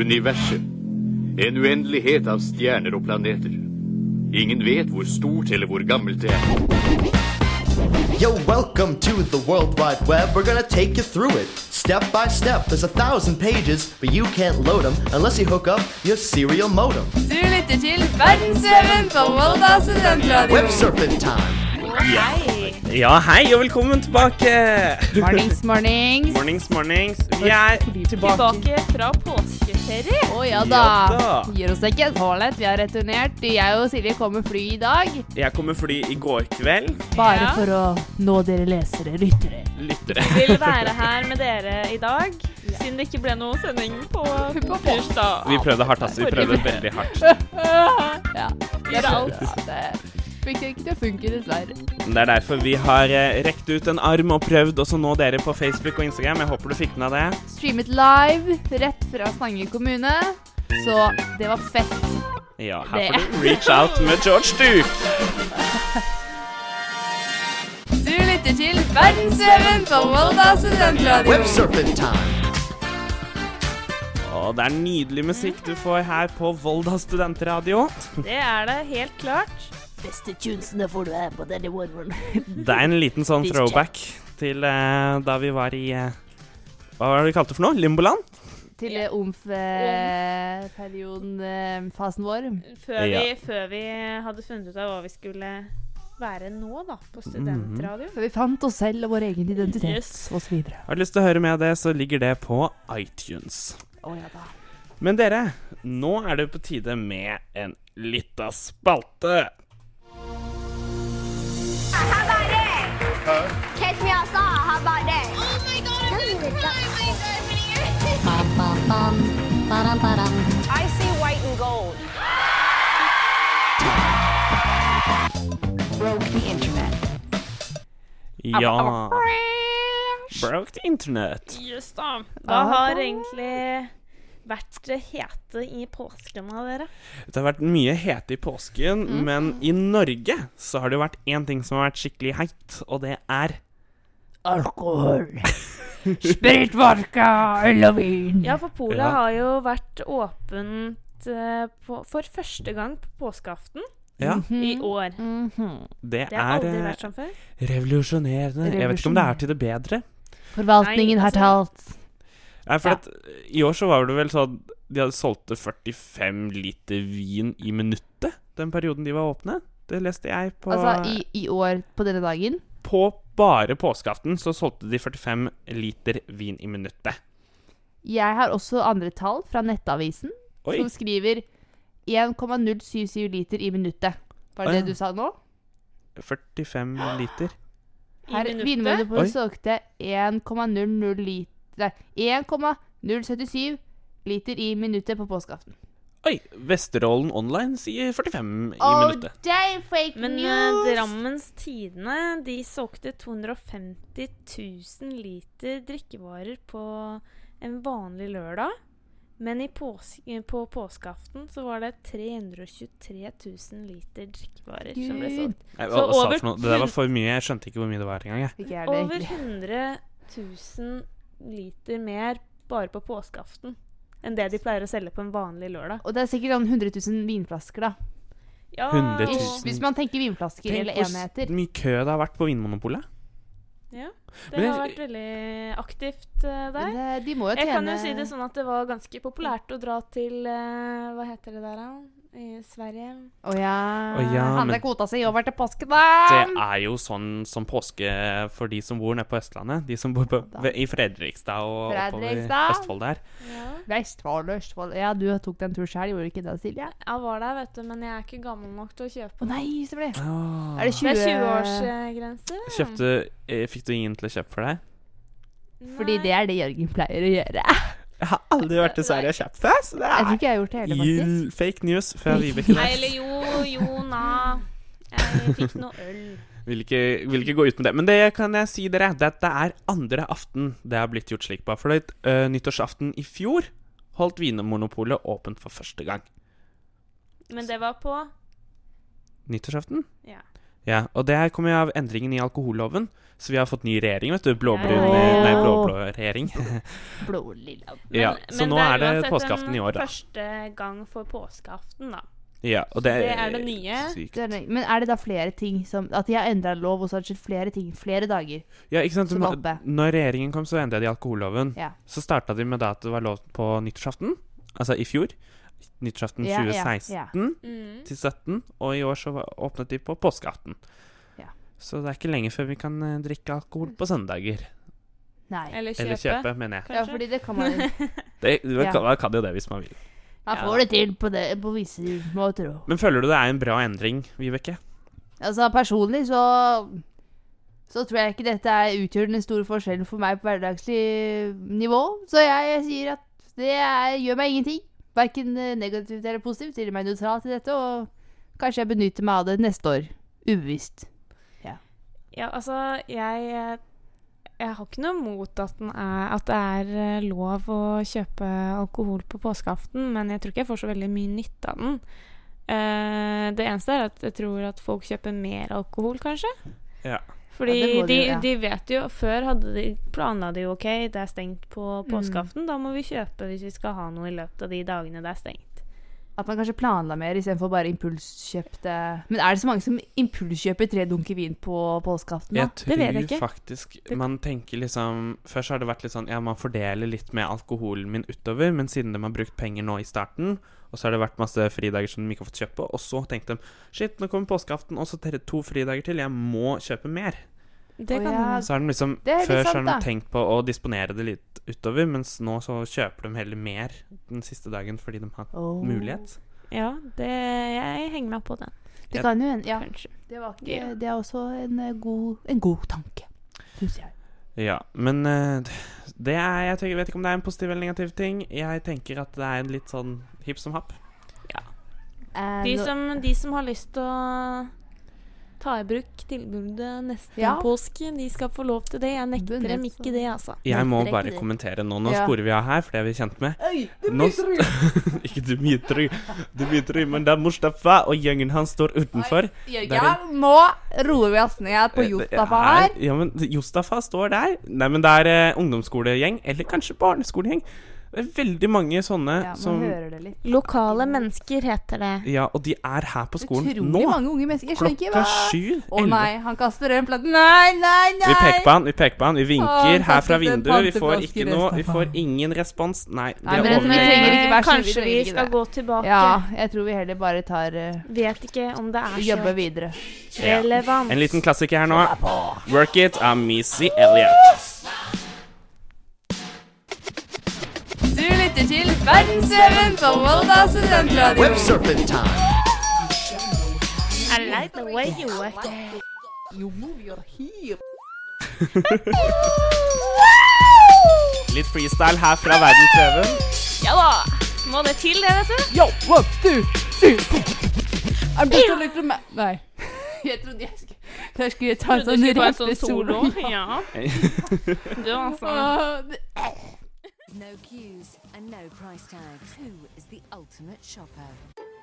Universet. En uendelighet av stjerner og planeter. Ingen vet hvor stort eller hvor gammelt det er. Yo, welcome to the World Wide Web. We're gonna take you through it, step by step. There's a thousand pages, but you can't load them unless you hook up your serial modem. Du lytter til Verdensveven på Volda studentradio. Web surfing time. Hei. Ja, hei og velkommen tilbake. Mornings, mornings. Mornings, mornings. Vi er tilbake. Tilbake fra påskeferie. Å ja da. Ja da. Gir oss ikke så lett. Vi har returnert. Jeg og Silje kom med fly i dag. Jeg kom med fly i går kveld. Bare Ja. for å nå dere lesere, lyttere. Lyttere. Vil være her med dere i dag, siden det ikke ble noe sending på tirsdag. Vi prøvde hardt, altså. Vi prøvde veldig hardt. Ja. Gjør alt. Ja, det fikk ikke det å funke, dessverre. Det er derfor vi har eh, rekt ut en arm og prøvd også nå dere på Facebook og Instagram. Jeg håper du fikk med deg det. Streamet live rett fra Stange kommune. Så det var fett. Ja, her Det- får du reach out med George Duke. Du lytter til Verdensveven på Volda studentradio. Og det er nydelig musikk du får her på Volda studentradio. Det er det helt klart. Beste tunesene får du her på denne morgenen. Det er en liten sånn throwback til uh, da vi var i uh, Hva var det vi kalte det for noe? Limboland? Til omf-perioden, eh, fasen vår. Før, Ja. vi, før vi hadde funnet ut av hva vi skulle være nå, da, på studentradio. Før vi fant oss selv og vår egen identitet Yes. osv. Har du lyst til å høre med det, så ligger det på iTunes. Oh, ja da. Men dere, nå er det på tide med en lita spalte. Catch me. How about that? Oh my god, I'm gonna cry when it's. I see white and gold. Broke the internet. Ja Broke the internet. Just da. Hva har egentlig vært det hete i påsken av dere? Det har vært mye hete i påsken, men i Norge så har det jo vært én ting som har vært skikkelig heit, og det er Alkohol. Spritvodka, og vin. Ja, for polet Ja. har jo vært åpent eh, på, for første gang på påskeaften Ja, i år. Mhm. det Det har er aldri eh, vært sånn før. revolusjonerende. Jeg vet ikke om det er til det bedre. Forvaltningen Nei, har altså- talt. Nei, for Ja. at I år så var det vel sånn De hadde solgte 45 liter vin i minuttet den perioden de var åpne. Det leste jeg på Altså i, i år på denne dagen. På bare påskeaften så solgte de 45 liter vin i minuttet. Jeg har også andre tall fra Nettavisen, Oi. som skriver 1,077 liter i minuttet. Var det ja. det du sa nå? 45 liter. I Her, minuttet. Vinmonopolet solgte 1,00 liter Nei, 1,077 liter i minuttet på påskeaften. Oi! Vesterålen Online sier 45 i Oh, minuttet. fake Men eh, news! Drammens Tidende de solgte 250 000 liter drikkevarer på en vanlig lørdag. Men i pås på påskeaften så var det 323 000 liter drikkevarer som ble solgt. Så hva, hva over noe? Det der var for mye. Jeg skjønte ikke hvor mye det var engang. jeg. Jeg Over 100 000 liter mer bare på påskeaften enn det de pleier å selge på en vanlig lørdag. Og det er sikkert sånn 100 000 vinflasker, da. Ja, 100 000. Hvis man tenker vinflasker Tenk eller hvor mye kø det har vært på Vinmonopolet. Ja, det Men har vært veldig aktivt uh, der. Det- De må jo Jeg kan jo si det sånn at det var ganske populært å dra til uh, Hva heter det der, da? I Sverige. Å ja. Oh, ja, Handle men- kvota si over til påske, da! Det er jo sånn som påske for de som bor nede på Østlandet. De som bor på, i Fredrikstad og oppover Fredrikstad. Østfold der. Ja. Vestfold, Østfold Ja, du tok den turen tur sjøl, gjorde du ikke det, Silje? Jeg var der, vet du, men jeg er ikke gammel nok til å kjøpe. Å nei, så ble det. Ah. Er det 20 Det er 20-årsgrense. Kjøpte, eh, Fikk du ingen til å kjøpe for deg? Fordi det er det Jørgen pleier å gjøre. Jeg har aldri vært i Sverige og kjøpt før, så det Jeg jeg har gjort det hele. Fake news fra Vibeke. Nei, eller jo, jo, na. Jeg fikk noe øl. Vil ikke, vil ikke gå ut med det. Men det kan jeg si dere, dette er andre aften det har blitt gjort slik på. For det, uh, nyttårsaften i fjor holdt Vinmonopolet åpent for første gang. Men det var på Nyttårsaften? Ja. Ja, og det her kommer jo av endringen i alkoholloven. Så vi har fått ny regjering, vet du. Blåbrun Ja. Nei, blå-blå regjering. Blå lilla. ja, så nå er det påskeaften i år, da. første gang for påskeaften, da. Ja, og det, Det er det nye. Sykt. Men er det da flere ting som At de har endra lov, og så har det skjedd flere ting flere dager? Ja, ikke sant? Når regjeringen kom, så endra de alkoholloven. Ja. Så starta de med da at det var lov på nyttårsaften, altså i fjor. Nyttårsaften ja, 2016 yeah, yeah. til 17, og i år så åpnet de på påskeaften. Ja. Så det er ikke lenge før vi kan eh, drikke alkohol på søndager. Nei. Eller kjøpe. Eller kjøpe, mener jeg. Ja, fordi det kan man Det, man, Ja. kan, man kan jo det hvis man vil. Man Ja får det til på, det, på visse måter òg. Men føler du det er en bra endring, Vibeke? Altså, personlig så Så tror jeg ikke dette er, utgjør den store forskjellen for meg på hverdagslig nivå. Så jeg sier at det er, gjør meg ingenting. Verken eh, negativt eller positivt. Stiller meg nøytral til dette, og kanskje jeg benytter meg av det neste år. Ubevisst. Ja, altså, jeg Jeg har ikke noe mot at, den er, at det er eh, lov å kjøpe alkohol på påskeaften, men jeg tror ikke jeg får så veldig mye nytte av den. Uh, det eneste er at jeg tror at folk kjøper mer alkohol, kanskje. Ja. Fordi Ja, de de, jo, ja. de vet jo Før hadde de, planla de jo OK, det er stengt på Mm. Da må vi kjøpe hvis vi skal ha noe i løpet av de dagene det er stengt. At man kanskje planla mer istedenfor bare impulskjøpte Men er det så mange som impulskjøper tre dunker vin på påskeaften? Jeg tror Det vet jeg ikke. faktisk Man tenker liksom Først har det vært litt sånn Ja, man fordeler litt med alkoholen min utover, men siden de har brukt penger nå i starten, og så har det vært masse fridager som de ikke har fått kjøpt på, og så tenkte de Shit, nå kommer påskeaften, og så to fridager til. Jeg må kjøpe mer. Det kan ja. hende. Så har de liksom er Før så har de tenkt på å disponere det litt utover, mens nå så kjøper de heller mer den siste dagen fordi de har oh. mulighet. Ja, det, jeg henger meg på den, Det kan jo hende. Ja. Det, var ikke, Ja. det er også en eh, god, en god tanke, syns jeg. Ja, men eh, det er Jeg tenker, vet ikke om det er en positiv eller negativ ting. Jeg tenker at det er en litt sånn hipp som happ. Ja. De som, de som har lyst til å ta i bruk tilbudet neste Ja. påske, de skal få lov til det. Jeg nekter Bunnet, dem ikke det, altså. Jeg må bare kommentere nå. Nå Ja. sporer vi av her, for det er vi kjent med. Nå s- ikke Dimitri, Dimitri, men det er Mustafa, og gjengen hans står utenfor. Er en- nå roer vi oss ned på Eh, Jostafa er- her. Ja, men Jostafa står der. Nei, men det er uh, ungdomsskolegjeng, eller kanskje barneskolegjeng. Det er veldig mange sånne Ja, man som hører det litt. Lokale mennesker heter det. Ja, og de er her på skolen Utrolig nå. mange unge mennesker. Jeg skjønner ikke Klokka hva sju. Å oh, nei, han kaster en plate. Nei, nei, nei! Vi peker på han, vi peker på han, vi vinker han her fra vinduet. Vi får ikke noe, vi får ingen respons. Nei, det er vi Kanskje vi skal det. gå tilbake. Ja, jeg tror vi heller bare tar uh, Vet ikke om det er Jobber så videre. relevant. En liten klassiker her nå. Work It av Missy Elliot. Lytter til Verdensveven på Volda studentradio. Websurfing time. I like the way you work it. You move your hip. Litt freestyle her fra Verdensveven. Ja da. Må det til, det, vet du. Yo, one, two, three. I'm just a little man Nei. Jeg trodde jeg skulle Jeg skulle ta en sånn sånn solo. solo. Ja. Du, altså. No queues and no price tags. Who is the ultimate shopper?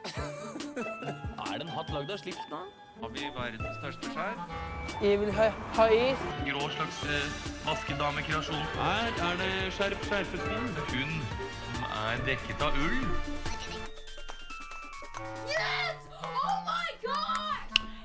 Er det en hatt lagd av slips nå? Har vi verdens største skjær? Jeg vil ha, ha is. Grå slags eh, vaskedamekreasjon. Her er det skjerp skjerpeskinn. Hun som er dekket av ull.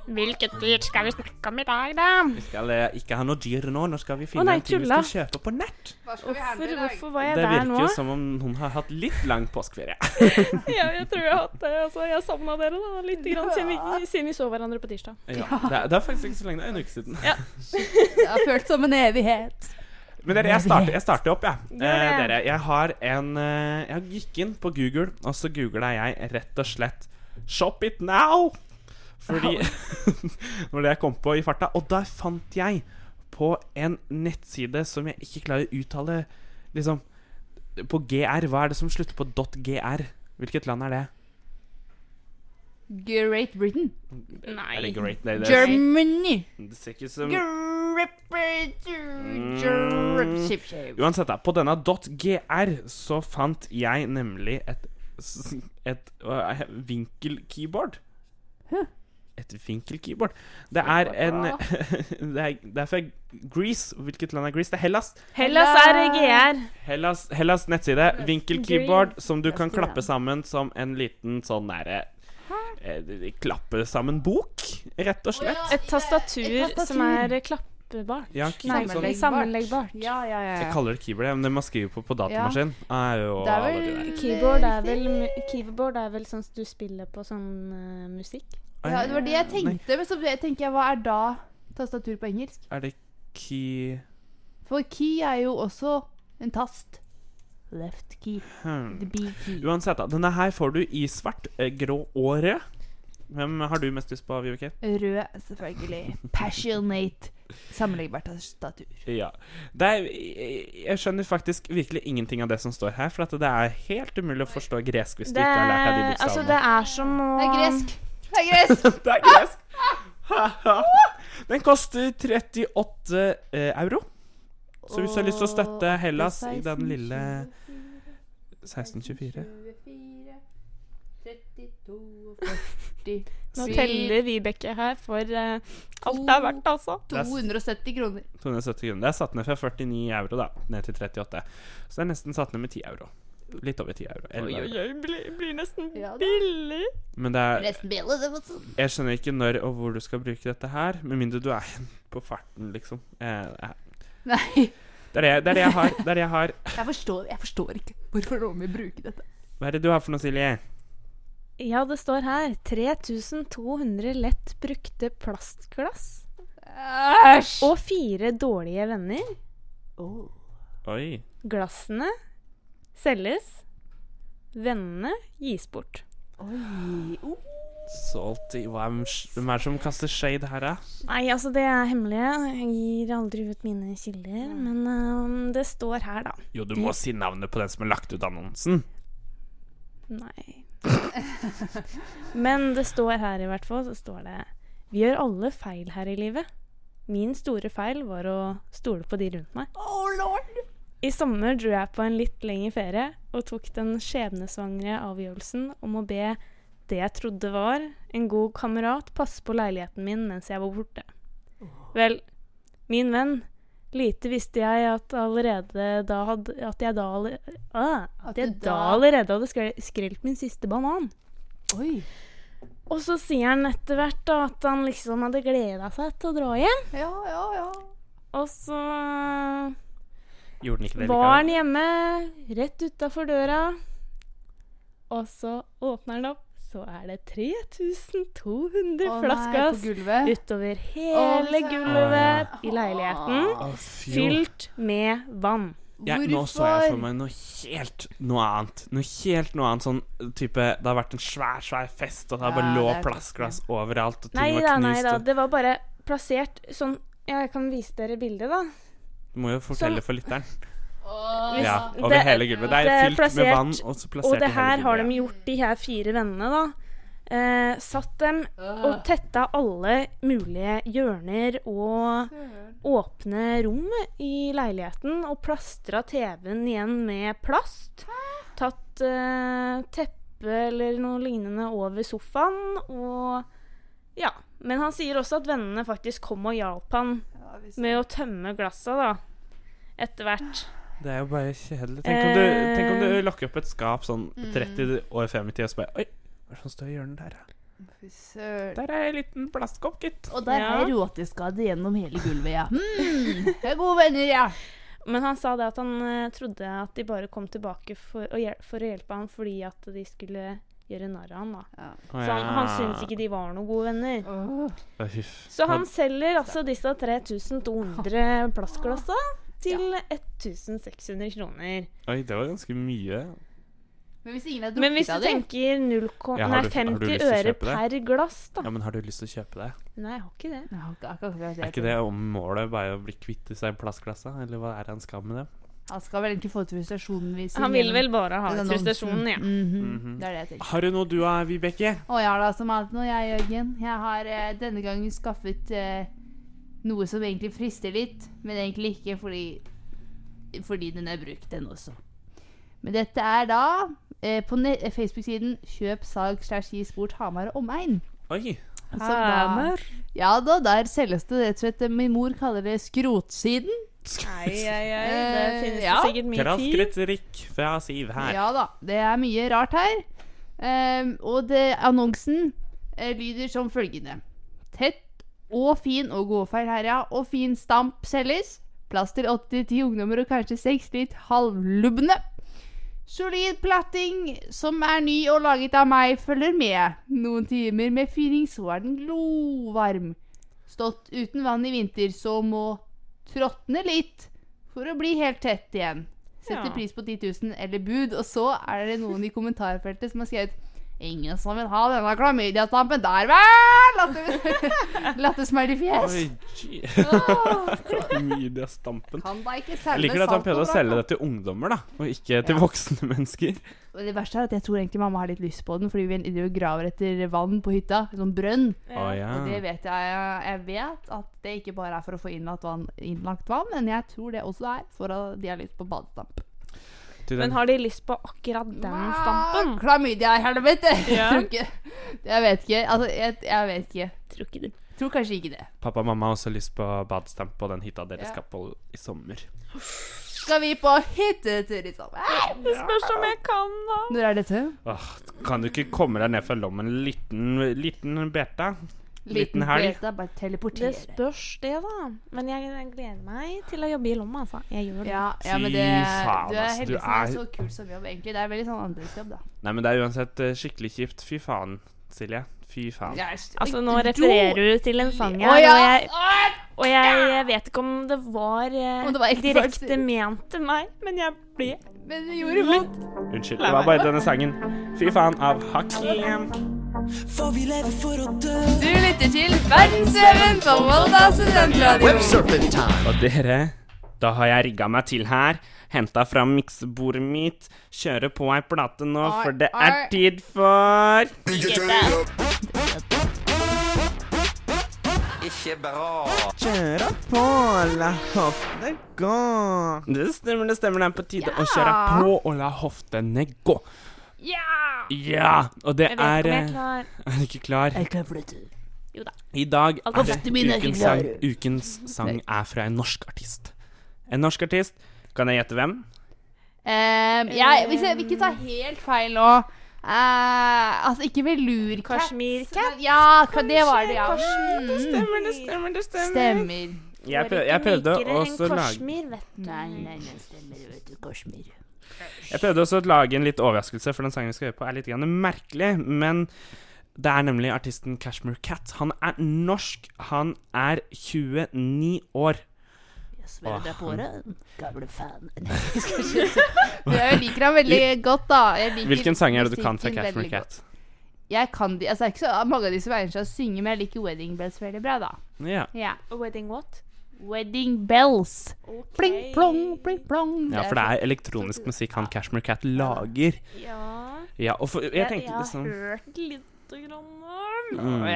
Hvilket dyr skal vi snakke om i dag, da? Vi skal eh, ikke ha noe dyr nå. Nå skal vi finne nei, en ting vi tulla. skal kjøpe på nett. Hvorfor, hvorfor var jeg Det der virker nå? jo som om hun har hatt litt lang påskeferie. Ja, jeg tror jeg har hatt det. Altså, jeg savna dere da, litt grann, siden, vi, siden vi så hverandre på tirsdag. Ja, det, er, det er faktisk ikke så lenge, det er en uke siden. Det har følt som en evighet. Men dere, jeg starter, jeg starter opp, jeg. Gjør det. Eh, dere, jeg har en eh, Jeg gikk inn på Google, og så googla jeg rett og slett 'Shop it now'. Fordi Når det jeg kom på i farta. Og der fant jeg på en nettside som jeg ikke klarer å uttale Liksom På GR. Hva er det som slutter på .gr? Hvilket land er det? Great Britain. Nei. Det great? Nei, det er, Germany. det ser ikke som mm. Uansett, da, på denne .gr så fant jeg nemlig et et, et, uh, vinkelkeyboard. Et et vinkelkeyboard. Det er en det, er, det er fra Greece. Hvilket land er Greece? Det er Hellas. Hellas er GR. Hellas, Hellas nettside. Vinkelkeyboard som du kan klappe sammen som en liten sånn derre eh, Klappe sammen bok, rett og slett. Et tastatur, Et tastatur. som er eh, klappbart. Ja, Nei, sånn- sammenleggbart. Ja, ja, ja. Jeg kaller det keyboard, men det man skriver på på datamaskin. Er jo Det er vel. Keyboard er vel, keyboard er vel sånn du spiller på sånn uh, musikk? Ja, det var det jeg Nei, tenkte, men så tenker jeg, hva er da tastatur på engelsk? Er det key For key er jo også en tast. Left key. hmm. The B key. Uansett, da. Denne her får du i svart, eh, grå og rød. Hvem har du mest lyst på, Vibeke? Rød, selvfølgelig. Passionate. Sammenleggbart tastatur. Ja. Det er, jeg skjønner faktisk virkelig ingenting av det som står her, for at det er helt umulig å forstå gresk hvis du Det ikke har lært deg de bokstavene. altså, det er som å Det er gresk. Det er gresk. Det er gresk! Den koster 38 eh, euro. Så hvis du har lyst til å støtte Hellas i den lille 1624 Nå teller Vibeke her for uh, alt det er verdt, altså. 270 kroner. 270 kroner. Det er satt ned fra 49 euro da, ned til 38. Så det er nesten satt ned med 10 euro. Litt over 10 euro. 11 oi, oi, blir, blir nesten Ja billig. Men det er Nesten billig, det sånn. Jeg skjønner ikke når og hvor du skal bruke dette her, med mindre du er på farten, liksom. Eh, jeg, Nei, det, er det, det er det jeg har. Det er det jeg har. jeg forstår, jeg forstår ikke hvorfor noen vil bruke dette. Hva er det du har for noe, Silje? Ja, det står her 3200 lett brukte plastglass. Æsj! Og fire dårlige venner. Oi. Glassene selges. Vennene gis bort. Oi. Oh. Salty. Hva er, hvem er det som kaster shade her, da? Nei, altså, det er hemmelig. Jeg gir aldri ut mine kilder. Men um, det står her, da. Jo, du må si navnet på den som har lagt ut annonsen. Nei. Men det står her i hvert fall, så står det Vi gjør alle feil her i livet. Min store feil var å stole på de rundt meg. Oh, lord. I sommer dro jeg på en litt lengre ferie og tok den skjebnesvangre avgjørelsen om å be det jeg trodde var en god kamerat passe på leiligheten min mens jeg var borte. Vel, min venn, lite visste jeg at allerede da hadde At jeg da, allerede, ah, At jeg da allerede hadde skre- skrelt min siste banan. Oi. Og så sier han etter hvert da at han liksom hadde gleda seg til å dra hjem. Ja, ja, ja. Og så Gjorde den ikke det var den hjemme, rett utafor døra. Og så åpner den opp, så er det 3200 oh, gulvet. utover hele oh, gulvet i leiligheten. Fylt med vann. Ja, nå så jeg for meg noe helt noe annet. Noe helt noe annet. Sånn type Det har vært en svær, svær fest, og det har bare Ja, lå plastglass overalt, og ting Nei var da, knust. nei da. Det var bare plassert sånn Jeg kan vise dere bildet, da. Du må jo fortelle for lytteren. Hvis, Ja, over det- hele gulvet. Det er det er fylt med vann, og så plassert Og det her har de gjort, de her fire vennene, da. Eh, satt dem og tetta alle mulige hjørner og åpne rom i leiligheten og plastra TV-en igjen med plast. Tatt eh, teppe eller noe lignende over sofaen og Ja. Men han sier også at vennene faktisk kom og hjalp han med å tømme glassa, da. Etter hvert. Det er jo bare kjedelig. Tenk om, du, tenk om du Eh. lokker opp et skap sånn 30 år frem i tid og så bare Oi, hva er det som står i hjørnet der, da? Fy søren. Der er en liten plastkopp, gitt. Og der Ja. er råteskade gjennom hele gulvet, ja. Mm, vi er gode venner, ja. Men han sa det at han eh, trodde at de bare kom tilbake for å, hjel for å hjelpe ham fordi at de skulle gjøre narr av han. da. Å, Så han, han ja. syntes ikke de var noen gode venner. Åh. Å. Så han selger altså disse 3200 plastglassa til 1600 kroner. Oi, det var ganske mye. Men hvis ingen har Men hvis du av tenker 0, Ja, har nei, du- du 50 lyst til å øre per glass, da. Ja, men har du lyst til å kjøpe det? Nei, jeg har ikke det. Nei, akkurat- akkurat Er ikke det om målet bare å bli kvitt disse plastglassa? Eller hva er det han skal med det? Han skal vel egentlig få ut frustrasjonen sier. Han vil vel bare ha ut frustrasjonen, ja. Mm -hmm. Det er det jeg tenker. Har du noe du har, Vibeke? Å ja da, som alltid noe, jeg, Jørgen. Jeg har uh, denne gangen skaffet eh, noe som egentlig frister litt, men egentlig ikke fordi, fordi den er brukt, den også. Men dette er da eh, på Facebook-siden Kjøp, salg slash gi sport Hamar og omegn. Oi. Da, ja da, der selges det rett og slett Min mor kaller det skrotsiden. Nei, ei, ei. Det Eh, finnes ja. det sikkert mye Krass tid. fra Siv her. Ja da, det er mye rart her. Um, og det, annonsen eh, lyder som følgende. Tett og fin og gåfeil her, ja. Og fin stamp selges. Plass til 8-10 ungdommer og kanskje 6 litt halvlubne. Solid platting som er ny og laget av meg, følger med. Noen timer med fyring, så er den glovarm. Stått uten vann i vinter, så må tråtne litt for å bli helt tett igjen. Setter Ja. pris på 10 000 eller bud. Og så er det noen i kommentarfeltet som har skrevet Ingen som vil ha denne klamydiastampen der, vel? Latter- i fjes. Klamydiastampen. Kan da ikke Jeg liker at han prøvde å selge det til ungdommer, da, og ikke til Ja. voksne mennesker. Og Det verste er at jeg tror egentlig mamma har litt lyst på den, fordi vi graver etter vann på hytta. Sånn brønn. Å ja. Og det vet jeg. Jeg vet at det ikke bare er for å få innlagt vann, innlagt vann men jeg tror det også er for at de har lyst på badestamp. Til Men har de lyst på akkurat den stampen? Klamydia, helvete! Ja. Tror ikke. Jeg vet ikke. Altså, jeg, jeg vet ikke. Tror ikke det. Tror kanskje ikke det. Pappa og mamma har også lyst på badestamp på den hytta dere Ja. skal på i sommer. Skal vi på hyttetur i sommer? Det spørs om jeg kan, da. Når er dette? Åh, kan du ikke komme deg ned fra lommen, liten, liten beta? Liten helg? Det spørs, det, da. Men jeg, jeg gleder meg til å jobbe i Lomma, altså. Jeg gjør det. Ja, ja, men det, faen, du er du heldigvis er... er- så kul som jobb, egentlig. Det er veldig sånn andresjobb, da. Nei, men det er uansett eh, skikkelig kjipt. Fy faen, Silje. Fy faen. Altså, nå refererer du til en sang her, og, jeg, og jeg vet ikke om det var, eh, Om det var direkte ment til meg, men jeg ble Men det gjorde vondt. Unnskyld, det var bare denne sangen. Fy faen av Hakim. Du lytter til Verdensveven på Volda studentradio. Og dere, da har jeg rigga meg til her. Henta fram miksebordet mitt. Kjører på ei plate nå, for det er tid for Kjøre på, la hoftene gå. Det stemmer, det stemmer. Det er på tide å kjøre på og la hoftene gå. Ja! Ja! Og det Jeg vet er ikke om jeg er eh, klar. Er du ikke klar? Jeg kan flytte. Jo da. I dag er det er ukens sang. Ukens sang er fra en norsk artist. En norsk artist. Kan jeg gjette hvem? Um, jeg, hvis jeg vil ikke ta helt feil nå uh, Altså, ikke velurkatt. Kashmirkatt? Ja, det var det, ja. Kashmir, Det Stemmer, det stemmer, det Stemmer. Jeg, prøv, jeg prøvde også å lage Kashmir, vet du. Nei, nei, nei, stemmer, vet du. Kashmir. Jeg prøvde også å lage en litt overraskelse, for den sangen vi skal høre på, er litt grann merkelig. Men det er nemlig artisten Cashmere Cat. Han er norsk. Han er 29 år. Jeg sverger deg på året. gamle fan. Jeg liker ham veldig godt, da. Jeg liker Hvilken sang er det du kan fra Cashmere Cat? Jeg kan de, altså det er ikke så mange av de som egner seg å synge, men jeg liker Wedding Bells veldig bra, da. Ja. Ja. Wedding what? Wedding Bells. Pling plong, pling plong. ja, for det er elektronisk musikk han Cashmere Cat lager. Ja. Ja, og for, jeg tenkte har liksom hørt lite grann om. Mm.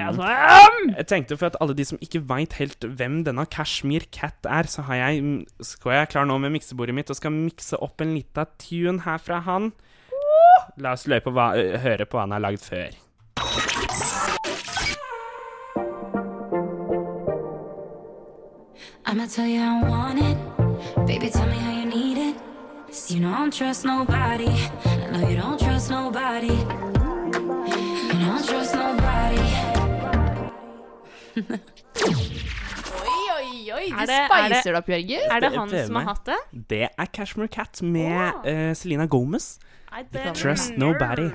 Jeg tenkte for at alle de som ikke veit helt hvem denne Kashmir Cat er, så har jeg, skal jeg klar nå med miksebordet mitt og skal mikse opp en lita tune her fra han. La oss løpe på hva, høre på hva han har lagd før. I'ma tell you how I want it. Baby, tell me how you need it. 'Cause you know I don't trust nobody. I know you don't trust nobody. You don't trust nobody. Oi, oi, oi. Er Du det- er det- spicer det opp, Jørgen. Er det Det han som har hatt det? Det er Cashmere Cat med eh, Selena Gomez. nobody». det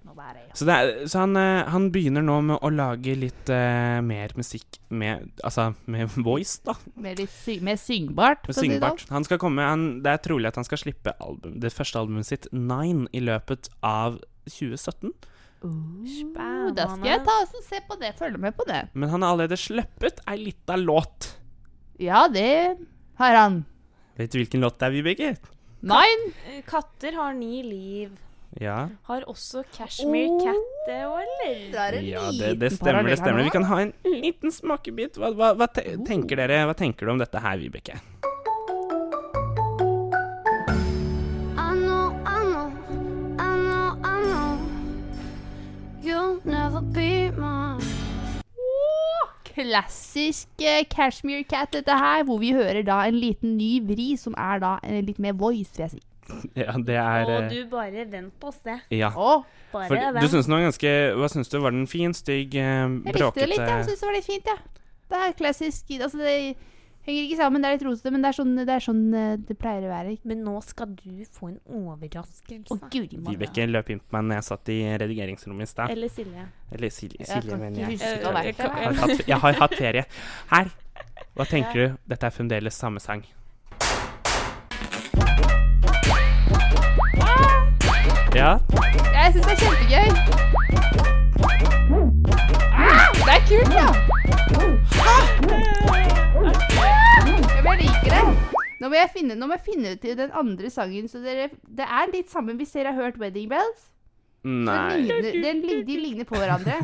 Trust ja. Så, det er, så han, eh, han begynner nå med å lage litt uh, mer musikk med Altså med voice, da. Mer, sy mer syngbart. Med for å si det syngbart. sånn. Han skal komme, han, det er trolig at han skal slippe album, det første albumet sitt, Nine, i løpet av 2017. Oh, da skal jeg ta og se på det. Følge med på det. Men han har allerede sluppet ei lita låt. Ja, det har han. Vet du hvilken låt det er, Vibeke? Nine. Eh, Katter har ni liv. Ja. Har også Cashmere Oh. Cat det òg, eller? Det er en ja, det, det stemmer. det stemmer. Vi kan ha en liten smakebit. Hva, hva, hva te tenker dere Hva tenker du om dette her, Vibeke? Klassisk uh, Cashmere Cat, dette her, hvor vi hører da en liten ny vri, som er da en litt mer voice, vil jeg si. Ja, det er Og eh, du bare vent og se. Ja. Å, Bare For vent. du syns den var ganske Hva syns du? Var den fin, stygg, bråkete? jeg likte det litt, jeg syns det var litt fint, ja. Det er klassisk Altså, det henger ikke sammen, det er litt rotete, men det er sånn det, er sånn eh, det pleier å være. Men nå skal du få en overraskelse. Å, Gud. Vibeke løp inn på meg når jeg satt i redigeringsrommet i stad. Eller Silje. Eller Silje, Silje jeg mener jeg. jeg. Jeg jeg har hatt ferie. Her. Hva tenker du? Dette er fremdeles samme sang. Ja, Jeg syns det er kjempegøy. Ah, det er kult, ja. Ja, men jeg liker det. Nå må jeg finne, nå må jeg finne ut den andre sangen. Så dere, det er litt sammen hvis dere har hørt 'Wedding Bells'. Den Nei. ligner, den, de ligner på hverandre.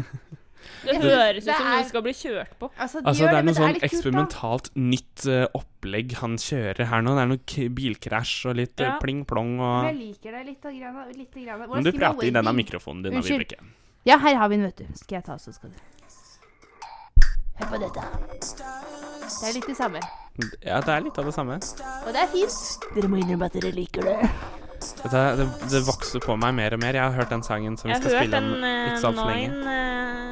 Det høres ut som det noen skal bli kjørt på. Altså, de Altså, gjør det er noe sånn eksperimentalt nytt uh, opplegg han kjører her nå. Det er noe k- bilkrasj og litt eh, Ja. pling-plong Men og jeg liker det litt. Grann, litt grann. Men du prater i denne mikrofonen din, Unnskyld. Vibeke. Ja, her har vi den, vet du. Skal jeg ta, så skal du Hør på dette. Det er litt det samme. Ja, det er litt av det samme. Og det er fint. Dere må innrømme at dere liker det. Det, det, det vokser på meg mer og mer. Jeg har hørt den sangen som vi skal spille den om uh, ikke så altfor lenge.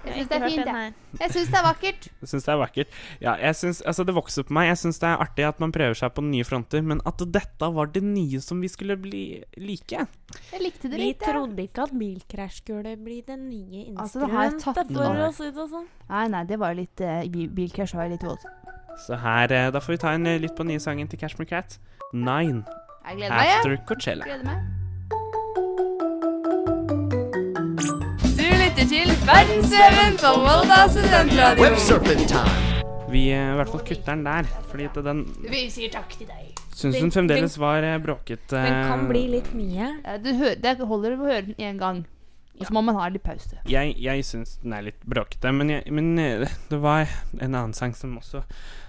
Jeg syns det er fint, jeg. Jeg syns det er vakkert. Jeg syns det er vakkert. Ja, jeg synes, altså Det vokser på meg. Jeg syns det er artig at man prøver seg på nye fronter, men at dette var det nye som vi skulle bli like Jeg likte det Vi litt. jeg. trodde ikke at bilkrasj skulle bli det nye Altså, det har jeg tatt for si sånn. Nei, nei, det var jo litt uh, Bilcrash var litt voldsomt. Så her, uh, da får vi ta en uh, lytt på nye sangen til Cashmere Cat. Nine. Jeg gleder meg, After jeg. Coachella. Gleder meg. Lytter til Verdensveven på Volda studentradio. Vi eh, i hvert fall kutter den der, fordi at den Vi sier takk til deg. syns Den- hun fremdeles var eh, bråkete. Den kan bli litt mye. Ja, du hø det holder å høre den én gang. Og så må man ha litt pause. Jeg, jeg syns den er litt bråkete, men, jeg, men eh, det var en annen sang som også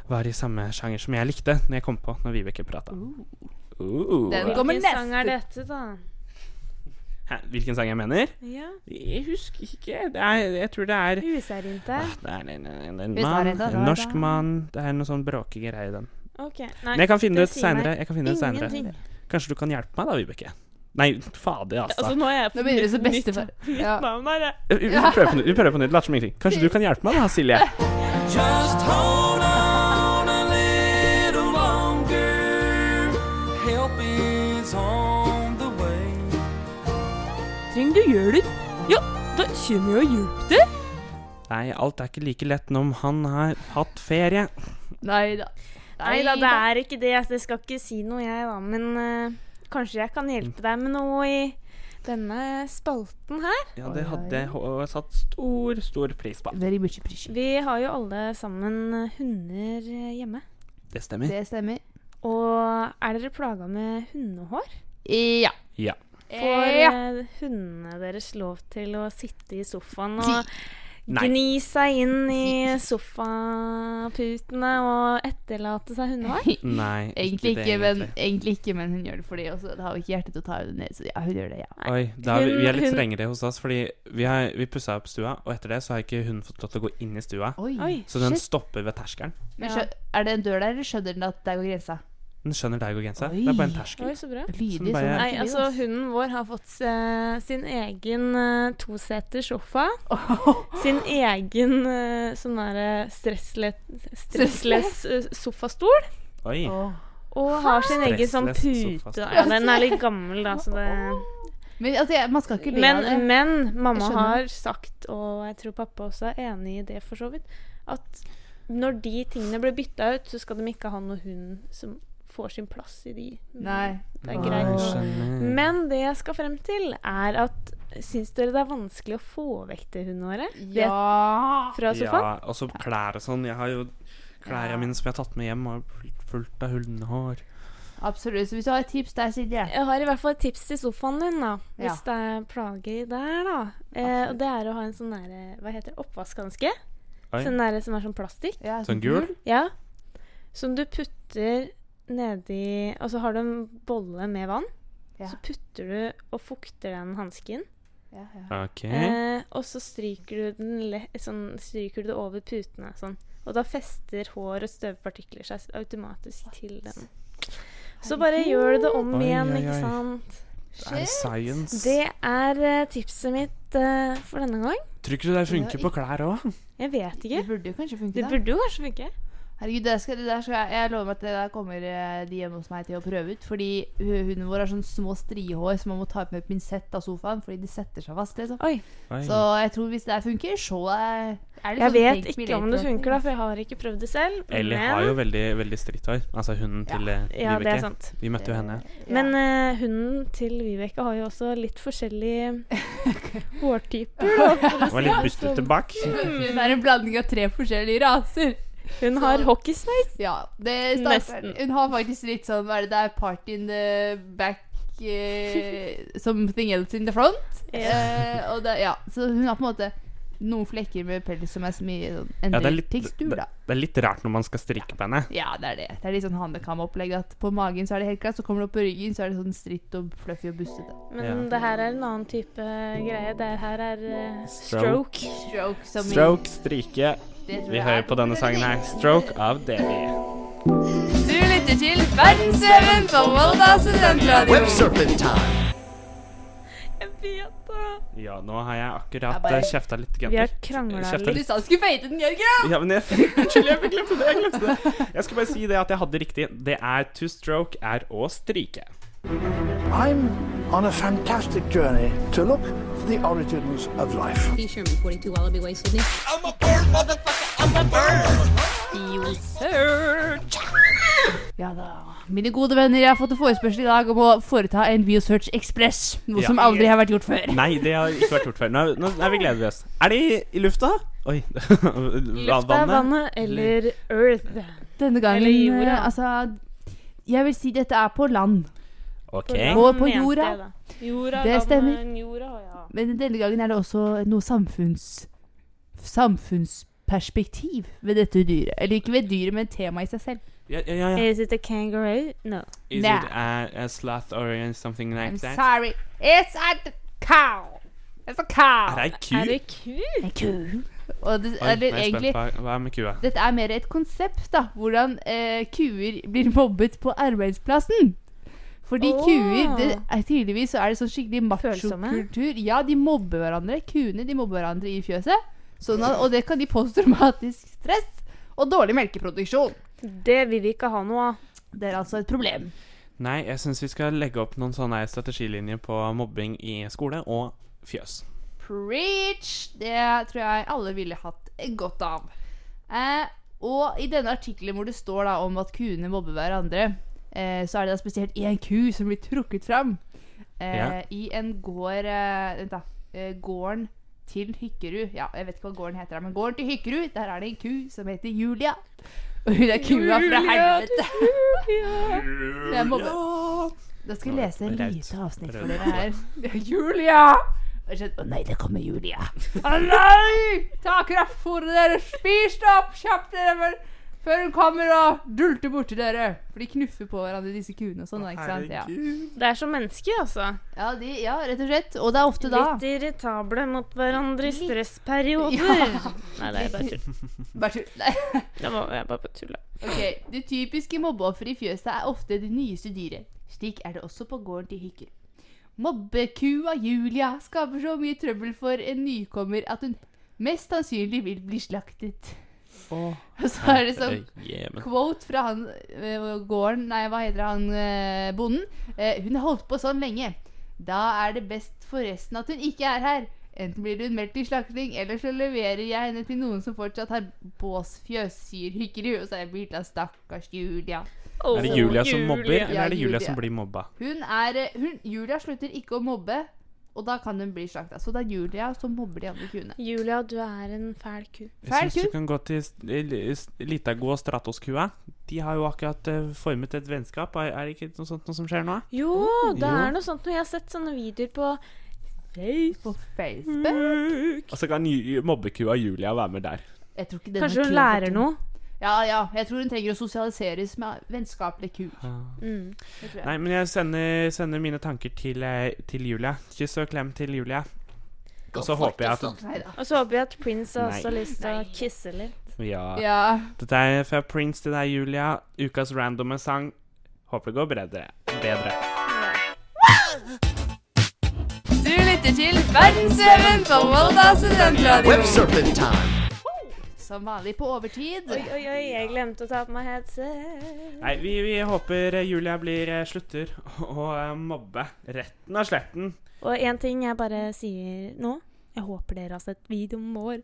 var i samme sjanger som jeg likte, når jeg kom på når Vibeke prata. Uh. Den kommer Hvilken sang er neste. dette, da? Hæ, Hvilken sang jeg mener? Ja. Jeg husker ikke. Det er, jeg tror det er Husarinte. Ah, Det er en, en, en mann, en norsk mann Det er noe sånn bråkegreier i den. Ok. Nei, Men jeg kan finne det ut seinere. Kan. Kanskje du kan hjelpe meg da, Vibeke? Nei, fader, altså. Altså, nå er jeg Nå begynner du som bestefar. Ja. Vi prøver på nytt. Vi prøver på nytt. Lat som ingenting. Kanskje du kan hjelpe meg da, Silje? Just hold kommer jo og hjelper deg. Nei, alt er ikke like lett når han har hatt ferie. Nei da. Nei da, det er ikke det. Jeg skal ikke si noe, jeg, da. Men uh, kanskje jeg kan hjelpe deg med noe i denne spalten her. Ja, det hadde jeg satt stor, stor pris på. Very much appreciated. Vi har jo alle sammen eh, hunder eh, hjemme. Det stemmer. Det stemmer. Og er dere plaga med hundehår? Ja. Ja. Får Ja. eh, hundene deres lov til å sitte i sofaen og Nei. gni seg inn i sofaputene og etterlate seg hundehår? Nei, Egentlig ikke, men, egentlig. ikke, men hun gjør det fordi også. Det har vi ikke hjerte til å ta henne ned, så ja, hun gjør det, ja. Oi, da er vi, vi er litt Hun- strengere hos oss, fordi vi, har, vi pussa opp stua, og etter det så har ikke hun fått lov til å gå inn i stua. Oi, Så den shit. stopper ved terskelen. Men Ja. Er det en dør der, eller skjønner den at der går grensa? Den skjønner deg og genseren. Det er bare en terskel. Oi, så bra. Lydig bare- Nei, altså hunden vår har fått uh, sin egen uh, toseters sofa. Sin egen uh, sånn derre stressless, stressless eh, sofastol. Oi. Åh. Og har sin egen sånn pute. Ja, den er litt gammel, da, så det Men altså, man skal ikke le Men, av det. men mamma har sagt, og jeg tror pappa også er enig i det for så vidt, at når de tingene blir bytta ut, så skal de ikke ha noe hund som får sin plass i de. Nei. Det er Nei, greit. Men det jeg skal frem til, er at Syns dere det er vanskelig å få vekk det hundehåret? Ja. Fra sofaen? Ja, og så klær og sånn. Jeg har jo klærne Ja. mine som jeg har tatt med hjem, og fullt, av hundehår. Absolutt. Så hvis du har et tips der, Silje Jeg har i hvert fall et tips til sofaen din, da. Ja. Hvis det er plager der, da. Eh, og det er å ha en sånn derre Hva heter det? Oppvaskhanske? Sånn derre som er sånn plastikk. ja, Sånn gul? Ja. Som du putter nedi Og så har du en bolle med vann. Ja. Så putter du og fukter den hansken. Ja, ja. Okay. Eh, og så stryker du den le sånn, stryker du det over putene. Sånn. Og da fester hår og støvpartikler seg automatisk til den. Så bare gjør du det om Oi, igjen, oi, ikke sant? Det er science. Det er uh, tipset mitt uh, for denne gang. Tror ikke du det funker på klær òg? Jeg vet ikke. Det burde jo kanskje funke, Det burde jo kanskje funke. Herregud, det skal, det der skal jeg, jeg lover at det der kommer eh, de hjemme hos meg til å prøve ut. Fordi hunden vår har sånne små strihår som man må ta ut med pinsett av sofaen. Fordi de setter seg fast, liksom. Oi. Oi. Så jeg tror hvis det der funker, så er, det Jeg sånn vet ikke om det funker, da, for jeg har ikke prøvd det selv. Ellie men- har jo veldig, veldig stritt hår. Altså hunden til eh, Ja, det er Vibeke. sant. Vi møtte jo henne. Men uh, hunden til Vibeke har jo også litt forskjellige hårtyper. Da, Det var litt det bustete sånn. bak. det er en blanding av tre forskjellige raser. Hun har hockeysveis. Ja, det Nesten. Hun har faktisk litt sånn Hva er det det er? Party in the back uh, Something else in the front. Eh, og det, ja, så hun har på en måte noen flekker med pels som er så mye sånn Ja, det, er litt, tekstur, det, da. det er litt rart når man skal strikke på henne. Ja, det er det. Det er litt sånn handikamopplegg at på magen så er det helt klart, så kommer det opp på ryggen, så er det sånn stritt og fluffy og bustete. Men Ja. det her er en annen type greie. Det her er uh, Stroke. stroke. Stroke som i- Stroke, strike. Vi hører er på denne sangen her. 'Stroke' av Davy'. Du lytter til Verdensveven på Volda studentradio. Jeg vet det. Ja, nå har jeg Jeg akkurat bare- uh, kjefta litt. Vi har krangla litt. Du sa du skulle feite den, Jørgen! Ja, men jeg Unnskyld, jeg glemte det. Jeg glemte det. Jeg skal bare si det at jeg hadde riktig. Det er to stroke er å stryke. I'm on a fantastic journey to look the origins of life. T Sherman, 42 Wallaby Way, Sydney. I'm a bird, motherfucker. I'm a bird. Ja da. Mine gode venner, jeg har fått en forespørsel i dag om å foreta en Biosearch Express. Noe Ja. som aldri har vært gjort før. Nei, det har ikke vært gjort før. Nå, nå er vi gledelige. Er de i, i lufta? Oi. Lufta, vannet eller earth. Denne gangen Eller jorda. eh, Altså Jeg vil si dette er på land. Ok. Og på jorda. jeg. Jorda, Det stemmer. Jorda, ja. Men denne gangen er det også noe samfunns samfunnsperspektiv ved dette dyret. Eller ikke ved dyret, men temaet i seg selv. Ja, ja, ja. ja. Is it a kangaroo? No. Is Nah. it a, a sloth or something like I'm that? sorry. It's a cow. It's a cow. Er det ei ku? Er det ku? En ku. Og det, Oi, eller er det egentlig hva er med kua. Dette er mer et konsept, da. Hvordan eh, kuer blir mobbet på arbeidsplassen. Fordi oh. kuer det er Tydeligvis så er det sånn skikkelig machokultur. Ja, de mobber hverandre. Kuene de mobber hverandre i fjøset. Sånn at, og det kan gi posttraumatisk stress og dårlig melkeproduksjon. Det vil vi ikke ha noe av. Det er altså et problem. Nei, jeg syns vi skal legge opp noen sånne strategilinjer på mobbing i skole og fjøs. Preach! Det tror jeg alle ville hatt godt av. Eh, og i denne artikkelen hvor det står da om at kuene mobber hverandre, eh, så er det da spesielt én ku som blir trukket fram. Eh, Ja. I en gård eh, Vent, da. Eh, gården til Hykkerud. Ja, jeg vet ikke hva gården heter, men gården til Hykkerud, der er det en ku som heter Julia. Og hun er kua fra helvete. Julia, Julia. Julia. Da skal jeg lese et lite avsnitt for dere her. Julia! Og jeg Å nei, det kommer Julia. Å nei! Ta kraftfôret deres! Spis det opp Kjapp dere, før, hun kommer og dulter borti dere. For de knuffer på hverandre, disse kuene og sånn. ikke sant? Ja. Det er som mennesker, altså. Ja, de, ja, rett og slett. Og det er ofte da Litt irritable mot hverandre i stressperioder. Ja. Nei, det er bare tull. Bare tull. Nei. Det var jeg bare tulle. tulla. Ok, Det typiske mobbeofferet i fjøset er ofte det nyeste dyret. Slik er det også på gården til Hykker. Mobbekua Julia skaper så mye trøbbel for en nykommer at hun mest sannsynlig vil bli slaktet. Og så er det sånn yeah, quote fra han eh, gården Nei, hva heter han eh, bonden? Eh, hun har holdt på sånn lenge. Da er det best forresten at hun ikke er her. Enten blir hun meldt til slakting, eller så leverer jeg henne til noen som fortsatt har båsfjøs, sier Hykkerud. Og så er det bilde av stakkars Julia. Er det Julia som mobber, eller er det Julia Julia. som blir mobba? Hun er hun, Julia slutter ikke å mobbe, og da kan hun bli slakta. Så det er Julia som mobber de andre kuene. Julia, du er en fæl ku. Jeg syns du kan gå til Litago og Stratos-kua. De har jo akkurat uh, formet et vennskap. Er, er det ikke noe sånt noe som skjer nå? Jo, det Jo. er noe sånt når jeg har sett sånne videoer på På Facebook. Og så kan mobbekua Julia være med der. Jeg tror ikke Kanskje hun lærer noe? Ja, ja. Jeg tror hun trenger å sosialiseres med vennskapelig ku. Mm. Det tror jeg. Nei, men jeg sender, sender mine tanker til, eh, til Julia. Kyss og klem til Julia. Og så håper jeg at Og så håper jeg at Prince har også har lyst til å kisse litt. Ja. Ja. Dette er fra Prince til deg, Julia. Ukas randomme sang. Håper det går bedre. bedre. Du lytter til Verdensveven på Volda studentradio. Som vanlig på overtid. Oi, oi, oi, jeg glemte å ta på meg headset. Nei, vi, vi håper eh, Julia blir eh, slutter å eh, mobbe retten av sletten. Og en ting jeg bare sier nå. Jeg håper dere har sett videoen vår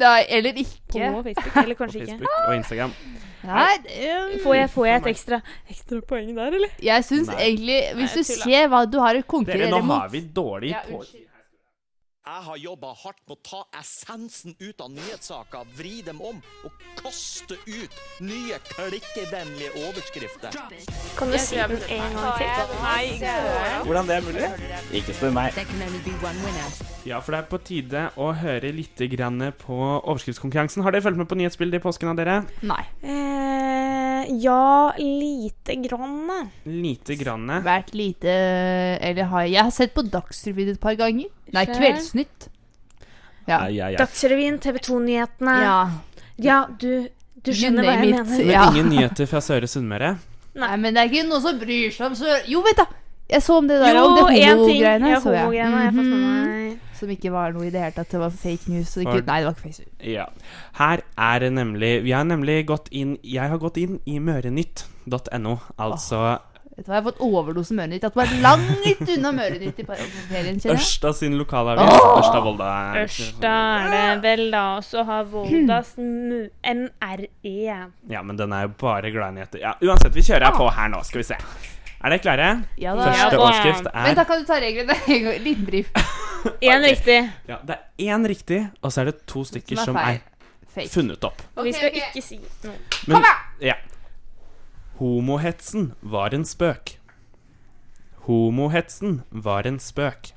Nei, eller ikke. på Facebook. Eller På kanskje ikke. Facebook og Instagram. Nei, um, Får jeg, får jeg et ekstra, ekstra poeng der, eller? Jeg syns egentlig Hvis Nei, du ser hva du har å Dere, konkurrere nå har vi dårlig Ja, på... unnskyld. Jeg har jobba hardt med å ta essensen ut av nyhetssaker, vri dem om og kaste ut nye klikkevennlige overskrifter. Kan du si den en gang til? Nei, Hvordan det er mulig? Ikke spør meg. Ja, for det er på tide å høre litt grann på overskriftskonkurransen. Har dere fulgt med på nyhetsbildet i påsken av dere? Nei. Eh, ja, lite grann. Lite grann. Vært lite Eller har jeg Jeg har sett på Dagsrevyen et par ganger. Nei, Sjøl? Kveldsnytt. Ja. Ai, ai, ai. Dagsrevyen, TV 2-nyhetene. ja. Ja, du, du skjønner hva jeg it. mener. Men Ja. ingen nyheter fra Søre Sunnmøre? Nei, men det er ikke noen som bryr seg om så Jo, vet du! Jeg så om det der Jo, om det homogreiene. Ja, jeg. jeg med Mhm. Som ikke var noe i det hele tatt. Det var fake news. Og ikke, nei, det var ikke fake news. Ja. Her er det nemlig Vi har nemlig gått inn Jeg har gått inn i mørenytt.no. Altså Vet du hva, Jeg har fått overdose Mørenytt. At du er langt unna Mørenytt i ferien. kjenner jeg. Ørsta sin lokalavis. Åh! Ørsta Volda. Ørsta er det vel da, og så har Voldas mu- MRE. Ja, men den er jo bare glad i nyheter. Ja, uansett, vi kjører på her nå. Skal vi se. Er dere klare? Ja da. Første Ja da. overskrift Vent, da er kan du ta reglene en gang. Liten brief. Én riktig. Ja, det er én riktig, og så er det to stykker Som som er er. Fake. funnet opp. Og vi skal Ok, ikke si noe. Men, ja. Homohetsen var en spøk. Homohetsen var en spøk.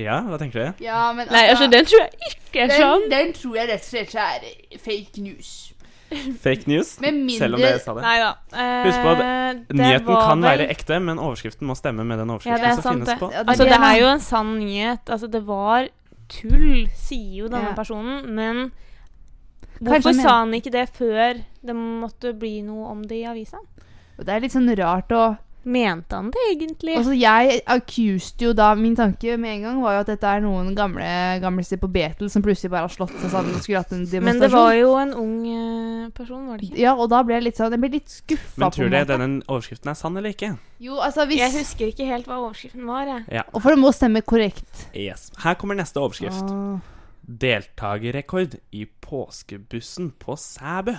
Ja, hva tenker du? Ja, men Nei, altså, den tror jeg ikke er den, sann. den tror jeg rett og slett er fake news. Fake news? Mindre- Selv om det sa det. Nei da. Eh, Husk på at nyheten kan vel- være ekte, men overskriften må stemme med den overskriften er som sant, finnes det. på. Ja, det Altså, er det det, er jo en sann nyhet. Altså, det var tull, sier jo denne Ja. personen, men Hvorfor sa han ikke det før det måtte bli noe om det i avisa? Det er litt sånn rart å Mente han det egentlig? Altså, jeg accused jo da Min tanke med en gang var jo at dette er noen gamle gamliser på Betel som plutselig bare har slått seg sammen og skulle hatt en demonstrasjon. Men det var jo en ung eh, person, var det ikke? Ja, og da ble jeg litt sånn Jeg ble litt skuffa. Men tror du denne overskriften er sann eller ikke? Jo, altså hvis Jeg husker ikke helt hva overskriften var. Jeg. Ja. Og for det må stemme korrekt. Yes. Her kommer neste overskrift. Ah. Deltakerrekord i påskebussen på Sæbø.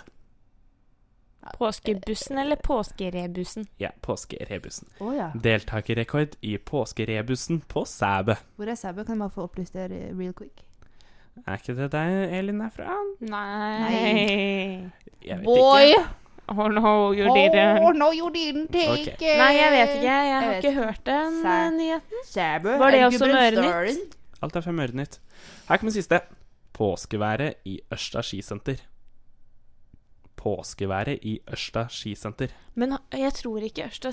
Påskebussen eller påskerebussen? Ja, påskerebussen. Oh, ja. Deltakerrekord i påskerebussen på Sæbø. Hvor er Sæbø? Kan jeg bare få opplyst det real quick? Er ikke det der Elin er fra? Nei. Jeg vet Boy! ikke. Oh no, you didn't. Oh, no, you didn't take okay. it. Nei, jeg vet ikke. Jeg Jeg har jeg ikke hørt den Sæ- eh, nyheten. Sæbø Var det også Mørenytt? Alt er fra Mørenytt. Her kommer siste. Påskeværet i Ørsta skisenter. Påskeværet i Ørsta skisenter. Men jeg tror ikke Ørsta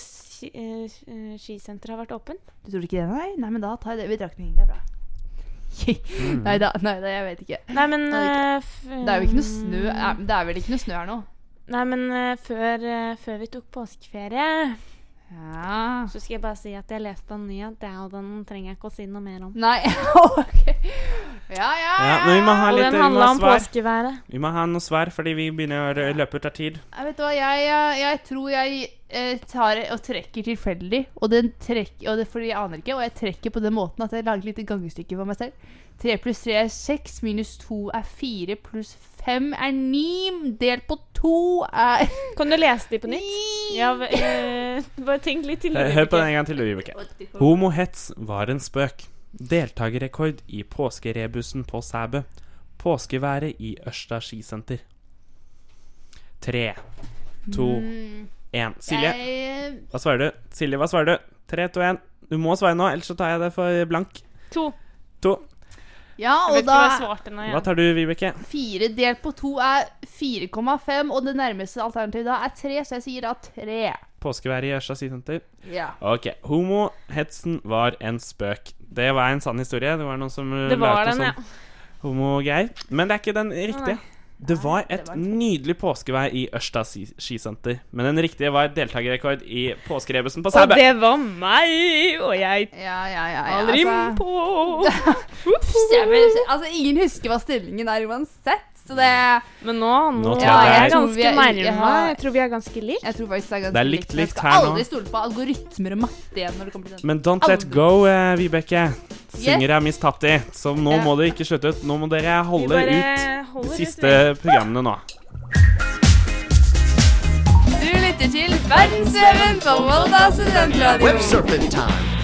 eh, eh, skisenter har vært åpent. Du tror ikke det, nei? Nei, men da tar jeg det i betraktning. Det er bra. Mm. nei da, nei da, jeg vet ikke. Nei, men Det er eh, Det er jo ikke noe snø Det er vel ikke noe snø her nå? Nei, men før, før vi tok påskeferie, Ja så skal jeg bare si at jeg leste en nyhet, det, og den trenger jeg ikke å si noe mer om. Nei, ok. Ja, ja, Ja, men vi må ha Og litt den vi må handla ha påskeværet. Vi må ha noe svar, fordi vi begynner å løpe ut av tid. Jeg vet du hva, jeg, jeg, jeg tror jeg eh, tar og trekker tilfeldig. Og den trekker, og det, fordi jeg aner ikke, og jeg trekker på den måten at jeg lager et lite gangestykke for meg selv. 3 pluss 3 er 6, minus 2 er 4, pluss 5 er 9, delt på 2 er Kan du lese de på nytt? Ja, eh, bare tenk litt til. Eh, Hør på den en gang til, Vibeke. Homohets var en spøk. Deltakerrekord i påskerebusen på Sæbø. Påskeværet i Ørsta skisenter. Tre, to, én. Silje, Jeg, hva svarer du? Silje, hva svarer du? Tre, to, én. Du må svare nå, ellers så tar jeg det for blank. To. To. ja, og da hva. Hva tar du, Vibeke? 4 delt på 2 er 4,5, og det nærmeste alternativet da er 3, så jeg sier da 3. Påskeværet i Ørsta skisenter. Ja. Ok. Homohetsen var en spøk. Det var en sann historie. Det var noen som eh, Det var lærte den, sånn homogreier. Men det er ikke den riktige. Det var et nydelig påskevær i Ørsta skisenter. Men den riktige var deltakerrekord i påskerebusen på Og det var meg! Og jeg Ja, ja, ja. ja altså- på! Altså, ingen husker hva stillingen er uansett, så det Men nå, nå, Nå tror ja, jeg jeg er- er ganske tror vi er- nærme. ja. Jeg tror vi er ganske likt. Jeg tror faktisk det er ganske Det er likt, jeg likt skal her nå. aldri stole på algoritmer og matte igjen når det kommer til den. Men Don't Let Go, eh, Vibeke. Synger jeg Miss Tatti. Så nå Ja. må det ikke slutte ut. Nå må dere holde ut de de ut, siste programmene nå. Du lytter til Verdensveven på Volda studentradio.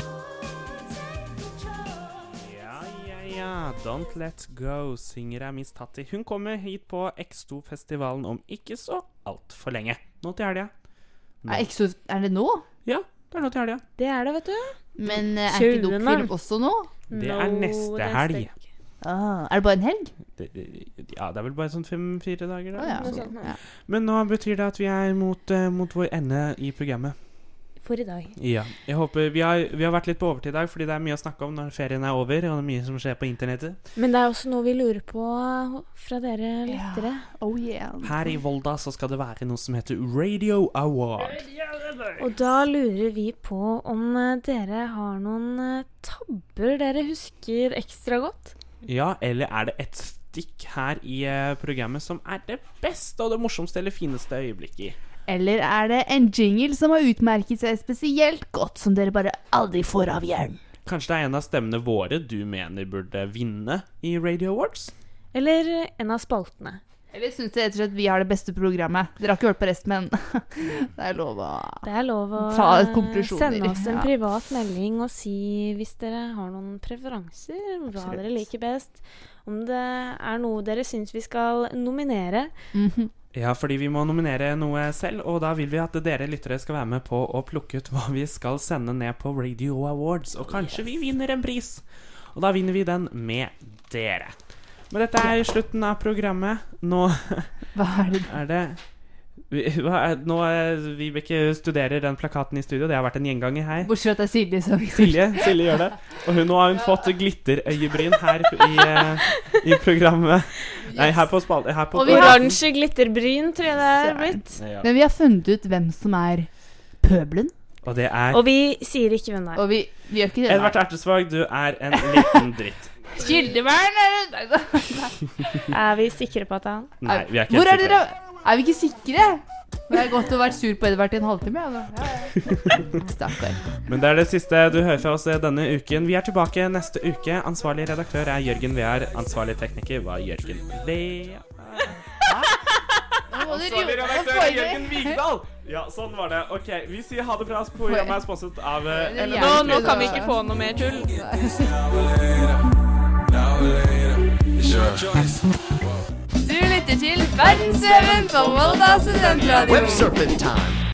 Don't Let Go synger jeg Miss Tatti. Hun kommer hit på X2-festivalen om ikke så altfor lenge. Nå til helga. Er, er det nå? Ja, det er nå til helga. Det er det, vet du. Men eh, er ikke 20. Dokfilm også nå? Det er neste helg. Ah, er det bare en helg? Det, det, ja, det er vel bare sånn fem-fire dager. Da. Å ja. sånn, ja. Men nå betyr det at vi er mot, uh, mot vår ende i programmet. For i dag. Ja. Jeg håper vi har, vi har vært litt på overtid i dag, fordi det er mye å snakke om når ferien er over, og det er mye som skjer på internettet. Men det er også noe vi lurer på fra dere lyttere. Oh yeah. Her i Volda så skal det være noe som heter Radio Award. Og da lurer vi på om eh, dere har noen eh, tabber dere husker ekstra godt? Ja, eller er det et stikk her i eh, programmet som er det beste og det morsomste eller fineste øyeblikket i? Eller er det en jingle som har utmerket seg spesielt godt, som dere bare aldri får av hjernen? Kanskje det er en av stemmene våre du mener burde vinne i Radio Awards? Eller en av spaltene? Eller syns dere rett og slett vi har det beste programmet? Dere har ikke hørt på resten, men det er lov å Det er lov å Ta sende oss en privat melding og si hvis dere har noen preferanser, hva Absolutt. dere liker best. Om det er noe dere syns vi skal nominere. Mhm. Ja, fordi vi må nominere noe selv, og da vil vi at dere lyttere skal være med på å plukke ut hva vi skal sende ned på Radio Awards, og kanskje vi vinner en pris. Og da vinner vi den med dere. Men dette er slutten av programmet. Nå Hva er det? er det vi- Nå Vibeke studerer den plakaten i studio. Det har vært en gjenganger her. Bortsett fra at det er Silje som Silje, Silje gjør det. Og hun, nå har hun fått glitterøyebryn her i, eh, i programmet. Nei, her på spal... Og vi har- Oransje glitterbryn, tror jeg det er blitt. Ja. Men vi har funnet ut hvem som er pøbelen. Og det er Og vi sier ikke hvem det er. Og vi, vi gjør ikke det. Edvard Ertesvåg, du er en liten dritt. Kildevern er det Er vi sikre på at det er han? Nei, vi er ikke Hvor helt sikre. dere? Er vi ikke sikre? Nå har jeg gått og vært sur på Edvard i en halvtime. Altså. Ja, ja. Stakkar. Men det er det siste du hører fra oss denne uken. Vi er tilbake neste uke. Ansvarlig redaktør er Jørgen Vear. Ansvarlig tekniker var Jørgen Vear. Ansvarlig redaktør er Jørgen Vigdal. Ja, sånn var det. Ok, vi sier ha det bra. Programmet er sponset av eh, er Nå, nå kan vi ikke få noe mer tull. Du lytter til Verdensveven på Volda studentradio. Websurfing.